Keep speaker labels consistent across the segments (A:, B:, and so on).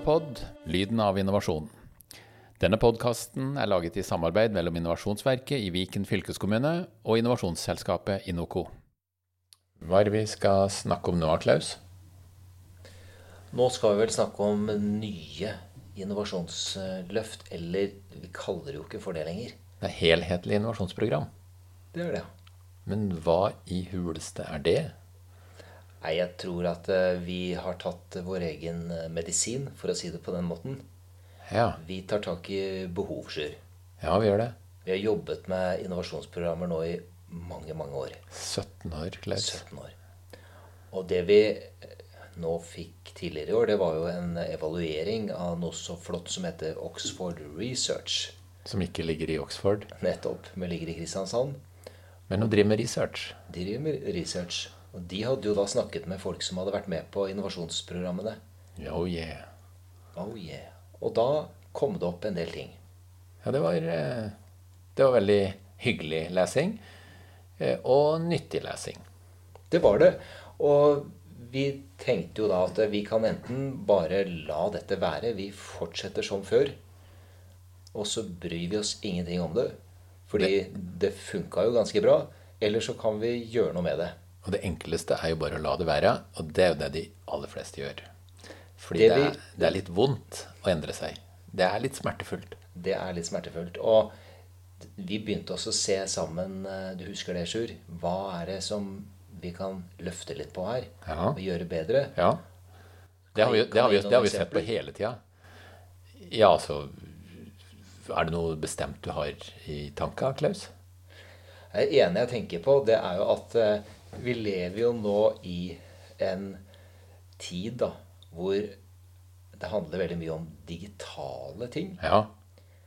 A: Innopod lyden av innovasjon. Denne podkasten er laget i samarbeid mellom Innovasjonsverket i Viken fylkeskommune og innovasjonsselskapet Inoco. Hva er det vi skal snakke om nå, Klaus?
B: Nå skal vi vel snakke om nye innovasjonsløft. Eller vi kaller det jo ikke for det lenger.
A: Det er helhetlig innovasjonsprogram.
B: Det er det.
A: Men hva i huleste er det?
B: Nei, jeg tror at eh, vi har tatt vår egen eh, medisin, for å si det på den måten.
A: Ja,
B: Vi tar tak i behov, Sjur.
A: ja vi gjør det.
B: Vi har jobbet med innovasjonsprogrammer nå i mange, mange år.
A: 17 år, Klaus.
B: 17 år. Og det vi eh, nå fikk tidligere i år, det var jo en evaluering av noe så flott som heter Oxford Research.
A: Som ikke ligger i Oxford.
B: Nettopp. men ligger i Kristiansand.
A: Men hun driver med research.
B: De driver med research. Og de hadde jo da snakket med folk som hadde vært med på innovasjonsprogrammene.
A: Oh yeah.
B: Oh yeah. Og da kom det opp en del ting.
A: Ja, det var, eh, det var veldig hyggelig lesing. eh, Og nyttig lesing.
B: Det var det. Og vi tenkte jo da at vi kan enten bare la dette være, vi fortsetter som før, og så bryr vi oss ingenting om det. Fordi det funka jo ganske bra. Eller så kan vi gjøre noe med det.
A: Og det enkleste er jo bare å la det være, og det er jo det de aller fleste gjør. Fordi
B: Det
A: det, er, det er litt vondt å endre seg. Det er litt smertefullt.
B: Det er litt smertefullt. Og vi begynte også å se sammen eh, Du husker det, Sjur? Hva er det som vi kan løfte litt på her?
A: Ja.
B: Og gjøre bedre?
A: Ja. Det har vi, det har vi, det har vi sett på hele tida. Ja, altså Er det noe bestemt du har i tanka, Klaus?
B: Det ene jeg tenker på, det er jo at eh, vi lever jo nå i en tid da, hvor det handler veldig mye om digitale ting.
A: Ja.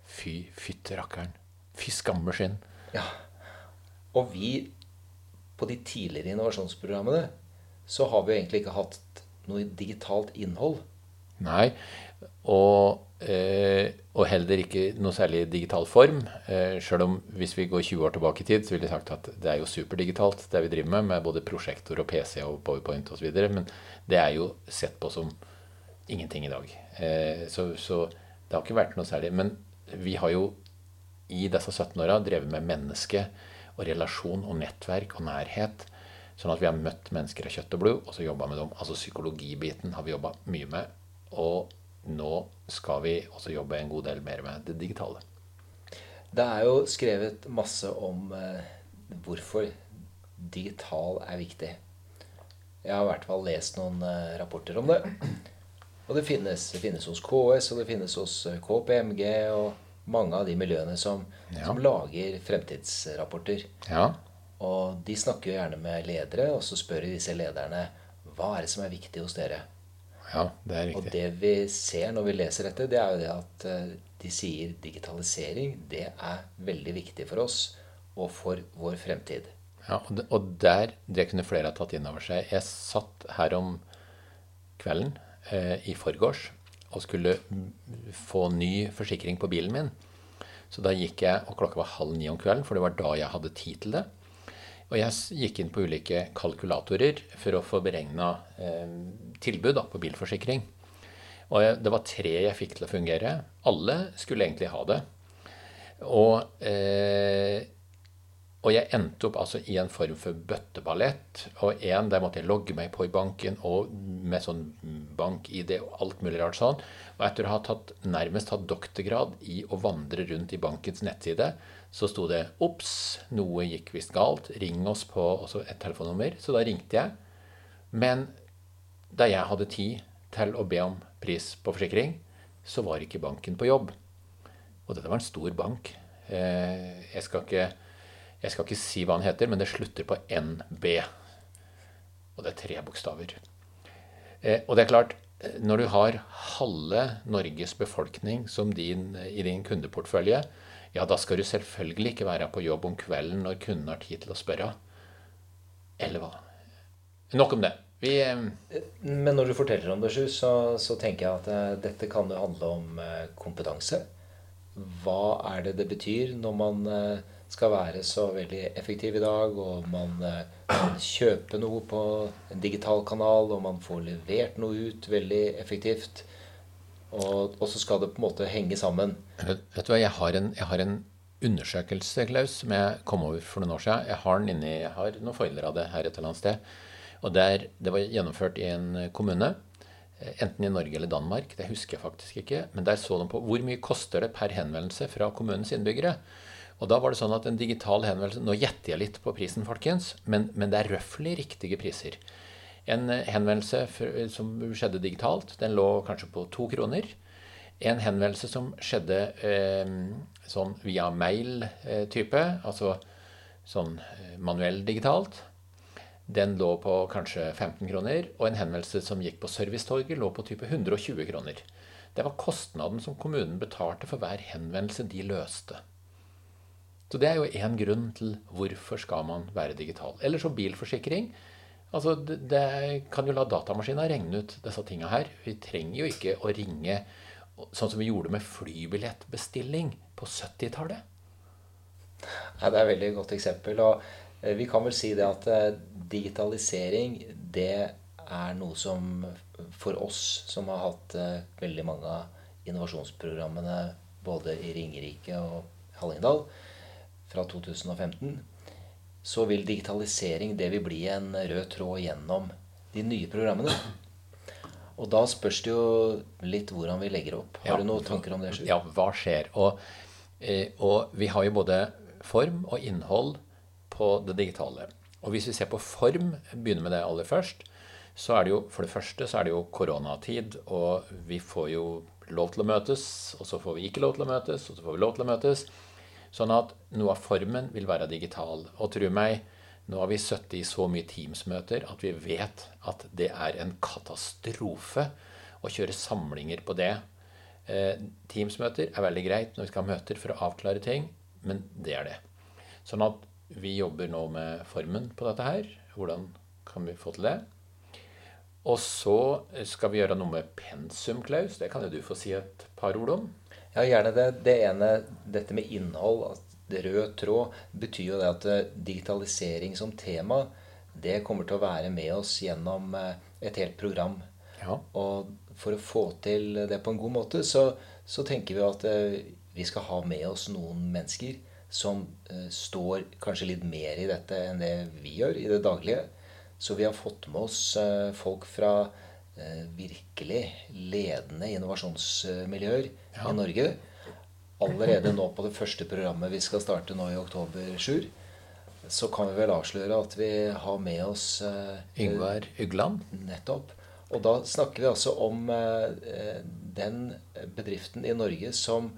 A: Fy fytte rakkeren. Fy skammerskinn.
B: Ja. Og vi, på de tidligere innovasjonsprogrammene, så har vi jo egentlig ikke hatt noe digitalt innhold.
A: Nei. Og, eh, heller ikke noe særlig digital form. Eh, Sjøl om hvis vi går 20 år tilbake i tid, så ville jeg sagt at det er jo superdigitalt, det vi driver med, med både prosjektor og PC og PowerPoint osv. Men det er jo sett på som ingenting i dag. Eh, så, så det har ikke vært noe særlig. Men vi har jo i disse 17 åra drevet med menneske og relasjon og nettverk og nærhet. Sånn at vi har møtt mennesker av kjøtt og blod, og så jobba med dem. Altså psykologibiten har vi jobba mye med. Og nå skal vi også jobbe en god del mer med det digitale.
B: Det er jo skrevet masse om eh, hvorfor digital er viktig. Jeg har i hvert fall lest noen eh, rapporter om det. Og det finnes, det finnes hos KS, og det finnes hos eh, KPMG og mange av de miljøene som,
A: Ja.
B: som lager fremtidsrapporter.
A: Ja,
B: Og de snakker jo gjerne med ledere, og så spør de disse lederne hva er det som er viktig hos dere.
A: Ja det er riktig.
B: Og det vi ser når vi leser dette, det er jo det at eh, de sier digitalisering, det er veldig viktig for oss og for vår fremtid.
A: Ja, og, der, det kunne flere ha tatt inn over seg. Jeg satt her om kvelden eh, i forgårs og skulle få ny forsikring på bilen min. Så da gikk jeg, og klokka var halv ni om kvelden, for det var da jeg hadde tid til det. Og jeg gikk inn på ulike kalkulatorer for å få beregna eh, tilbud da, på bilforsikring. Og jeg, det var tre jeg fikk til å fungere. Alle skulle egentlig ha det. Og eh, og jeg endte opp altså i en form for bøtteballett. Og en der måtte jeg logge meg på i banken og med sånn bank-ID og alt mulig rart sånn. Og etter å ha tatt, nærmest hatt doktorgrad i å vandre rundt i bankens nettside, så sto det 'Ops, noe gikk visst galt. Ring oss på også et telefonnummer.' Så da ringte jeg. Men da jeg hadde tid til å be om pris på forsikring, så var ikke banken på jobb. Og dette var en stor bank. Eh, jeg skal ikke jeg skal ikke si hva han heter, men det slutter på NB. Og det er tre bokstaver. Eh, og det er klart, når du har halve Norges befolkning som din, i din kundeportfølje, ja, da skal du selvfølgelig ikke være på jobb om kvelden når kunden har tid til å spørre. Eller hva? Nok om det. Vi, eh,
B: Men når du forteller om det, Sju, så, så tenker jeg at eh, dette kan jo handle om eh, kompetanse. Hva er det det betyr når man eh, skal være så veldig effektiv i dag, og man eh, kan kjøpe noe på en digital kanal, og man får levert noe ut veldig effektivt? Og, og, så skal det på en måte henge sammen.
A: Vet du hva, jeg har en, jeg har en undersøkelse, Klaus, som jeg kom over for noen år siden. Jeg har, den inne, jeg har noen foiler av det her et eller annet sted. Og der, Det var gjennomført i en kommune. Enten i Norge eller Danmark. Det husker jeg faktisk ikke. Men der så de på hvor mye koster det per henvendelse fra kommunens innbyggere. Og da var det sånn at en digital henvendelse Nå gjetter jeg litt på prisen, folkens, men, men det er røftlig riktige priser. En henvendelse som skjedde digitalt, den lå kanskje på to kroner. En henvendelse som skjedde eh, sånn via mail-type, altså sånn eh, manuell digitalt, den lå på kanskje 15 kroner. Og en henvendelse som gikk på servicetorget, lå på type 120 kroner. Det var kostnaden som kommunen betalte for hver henvendelse de løste. Så det er jo én grunn til hvorfor skal man være digital. Eller så bilforsikring. Altså, det, det kan jo la datamaskina regne ut disse tinga her. Vi trenger jo ikke å ringe sånn som vi gjorde med flybillettbestilling på 70-tallet.
B: Ja, det er et veldig godt eksempel. Og eh, vi kan vel si det at eh, digitalisering, det er noe som for oss som har hatt eh, veldig mange av innovasjonsprogrammene både i Ringerike og Hallingdal fra 2015, så vil digitalisering det vil bli en rød tråd gjennom de nye programmene. Og da spørs det jo litt hvordan vi legger opp. Har ja, du noen tanker om det?
A: Sjur? Ja, hva skjer? Og, eh, og, vi har jo både form og innhold på det digitale. Og hvis vi ser på form, begynner med det aller først, så er det jo for det første så er det jo koronatid, og vi får jo lov til å møtes, og så får vi ikke lov til å møtes, og så får vi lov til å møtes. Sånn at noe av formen vil være digital. Og tro meg, nå har vi sittet i så mye Teams-møter at vi vet at det er en katastrofe å kjøre samlinger på det. Eh, Teams-møter er veldig greit når vi skal ha møter for å avklare ting, men det er det. Sånn at vi jobber nå med formen på dette her. Hvordan kan vi få til det? Og så skal vi gjøre noe med pensum, Klaus. Det kan jo du få si et par ord om.
B: Ja, gjerne det. Det ene, dette med innhold, rød tråd, betyr jo det at eh, digitalisering som tema, det kommer til å være med oss gjennom eh, et helt program. Ja. Og for å få til det på en god måte, så, så tenker vi at eh, vi skal ha med oss noen mennesker som står kanskje litt mer i dette enn det vi gjør i det daglige. Så vi har fått med oss folk fra virkelig ledende innovasjonsmiljøer ja. i Norge. Allerede nå på det første programmet vi skal starte nå i oktober, Sjur, så kan vi vel avsløre at vi har med oss
A: uh, Yngvar Ygland.
B: Nettopp. Og da snakker vi altså om uh, den bedriften i Norge som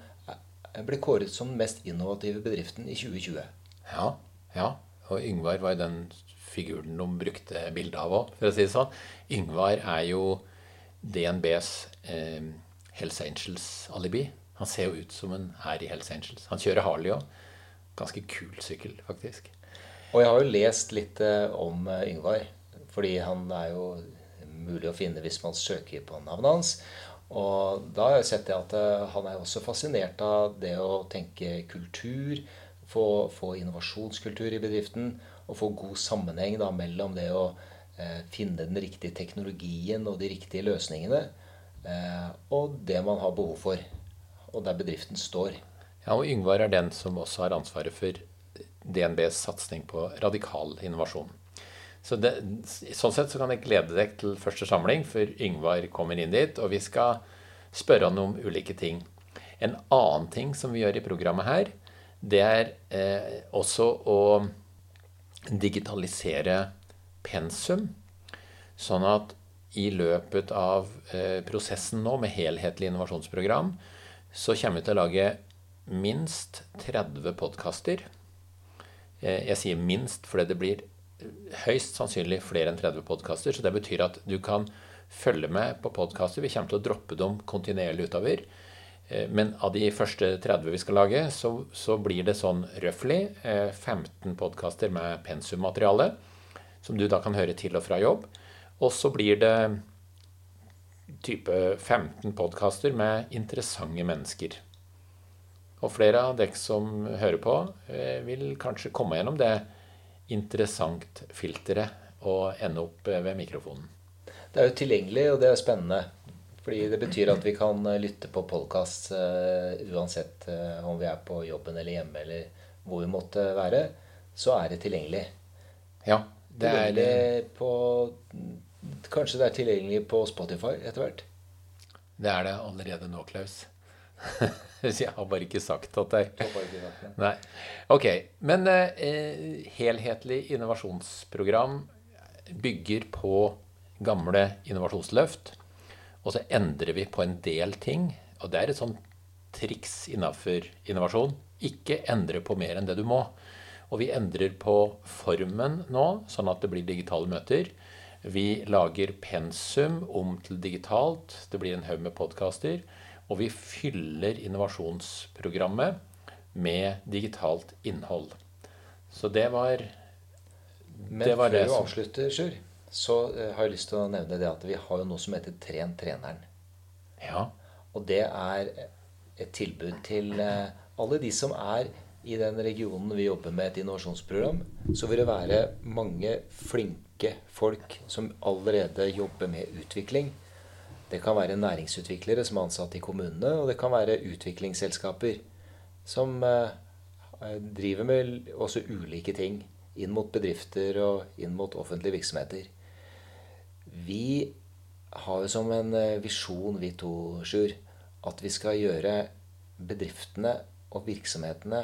B: ble kåret som den mest innovative bedriften i 2020.
A: Ja, ja. Og Yngvar var den figuren de brukte bilde av òg, for å si det sånn. Yngvar er jo DNBs eh, Hells Angels-alibi. Han ser jo ut som han er i Hells Angels. Han kjører Harley òg. Ganske kul sykkel, faktisk.
B: Og jeg har jo lest litt eh, om eh, Yngvar. Fordi han er jo mulig å finne hvis man søker på navnet hans. Og da har jeg sett det at eh, han er også fascinert av det å tenke kultur. Få, få innovasjonskultur i bedriften å få god sammenheng da, mellom det å eh, finne den riktige teknologien og de riktige løsningene, eh, og det man har behov for, og der bedriften står.
A: Ja, og Yngvar er den som også har ansvaret for DNBs satsing på radikal innovasjon. Så det, sånn sett så kan jeg glede deg til første samling, for Yngvar kommer inn dit, og vi skal spørre han om ulike ting. En annen ting som vi gjør i programmet her, det er eh, også å digitalisere pensum, sånn at i løpet av eh, prosessen nå med helhetlig innovasjonsprogram, så kommer vi til å lage minst 30 podkaster. Eh, jeg sier minst fordi det blir høyst sannsynlig flere enn 30 podkaster. Så det betyr at du kan følge med på podkaster. Vi kommer til å droppe dem kontinuerlig utover. Eh, men av de første 30 vi skal lage, så, så blir det sånn røftlig 15 eh, podkaster med pensummateriale, som du da kan høre til og fra jobb. Og så blir det type 15 podkaster med interessante mennesker. Og flere av dere som hører på, eh, vil kanskje komme gjennom det interessant-filteret og ende opp ved mikrofonen.
B: Det er jo tilgjengelig, og det er spennende Fordi det betyr at vi kan eh, lytte på podkast uansett uh, om vi er på jobben eller hjemme eller hvor vi måtte være. Så er det tilgjengelig.
A: Ja. Det er
B: det på Kanskje det er tilgjengelig på Spotify etter hvert.
A: Det er det allerede nå, Klaus. jeg har bare ikke sagt at er Nei. Ok. Men eh, helhetlig innovasjonsprogram bygger på gamle innovasjonsløft. Og så endrer vi på en del ting. Og det er et sånt triks innafor innovasjon. Ikke endre på mer enn det du må. Og vi endrer på formen nå, sånn at det blir digitale møter. Vi lager pensum om til digitalt. Det blir en haug med podkaster. Og vi fyller innovasjonsprogrammet med digitalt innhold. Så det var
B: Men
A: det var
B: før
A: det
B: du
A: som-
B: avslutter, Sjur, så eh, har jeg lyst til å nevne det at vi har jo noe som heter Tren treneren.
A: Ja.
B: Og det er et tilbud til eh, alle de som er i den regionen vi jobber med et innovasjonsprogram. Så vil det være mange flinke folk som allerede jobber med utvikling. Det kan være næringsutviklere som er ansatt i kommunene, og det kan være utviklingsselskaper som eh, driver med også ulike ting inn mot bedrifter og inn mot offentlige virksomheter. Vi har jo som en eh, visjon, vi to, Sjur, at vi skal gjøre bedriftene og virksomhetene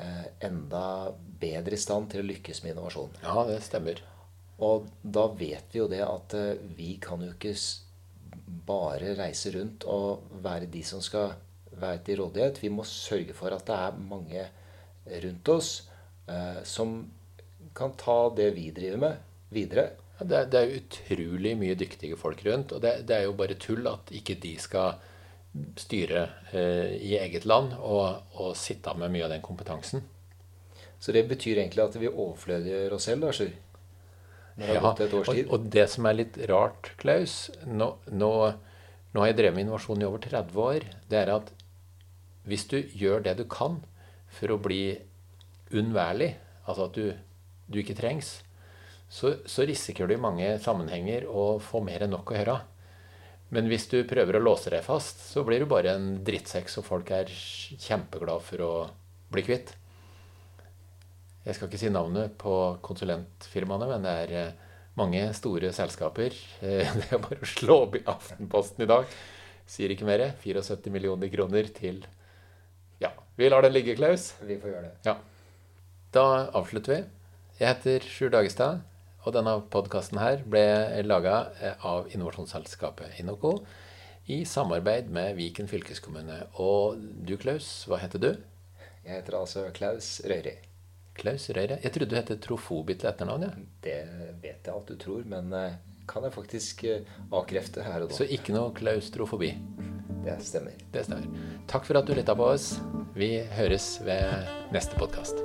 B: eh, enda bedre i stand til å lykkes med innovasjon.
A: ja, det stemmer.
B: Og da vet vi jo det at eh, vi kan jo ikke bare reise rundt og være de som skal være til rådighet. Vi må sørge for at det er mange rundt oss eh, som kan ta det vi driver med, videre.
A: Ja, det, det er utrolig mye dyktige folk rundt, og det, det er jo bare tull at ikke de skal styre eh, i eget land og, og sitte med mye av den kompetansen.
B: Så det betyr egentlig at vi overflødiggjør oss selv, da, Sjur.
A: Ja, og, og det som er litt rart, Klaus nå, nå, nå har jeg drevet med innovasjon i over 30 år. Det er at hvis du gjør det du kan for å bli unnværlig, altså at du, du ikke trengs, så, så risikerer du i mange sammenhenger å få mer enn nok å gjøre. Men hvis du prøver å låse deg fast, så blir du bare en drittsekk som folk er kjempeglad for å bli kvitt. Jeg skal ikke si navnet på konsulentfirmaene, men det er eh, mange store selskaper. Det er bare å slå opp i Aftenposten i dag. Sier ikke mer. 74 millioner kroner til Ja, vi lar den ligge, Klaus.
B: Vi får gjøre det.
A: Ja. Da avslutter vi. Jeg heter Sjur Dagestad, og denne podkasten her ble laga av innovasjonsselskapet Inoco i samarbeid med Viken fylkeskommune. Og du, Klaus, hva heter du?
B: Jeg heter altså Klaus Røyri.
A: Klaus Røyre. Jeg trodde du het Trofobi til etternavn. Ja.
B: Det vet jeg at du tror, men eh, kan jeg faktisk eh, avkrefte her og da.
A: Så ikke noe klaustrofobi.
B: Det stemmer.
A: Det stemmer. Takk for at du lytta på oss. Vi høres ved neste podkast.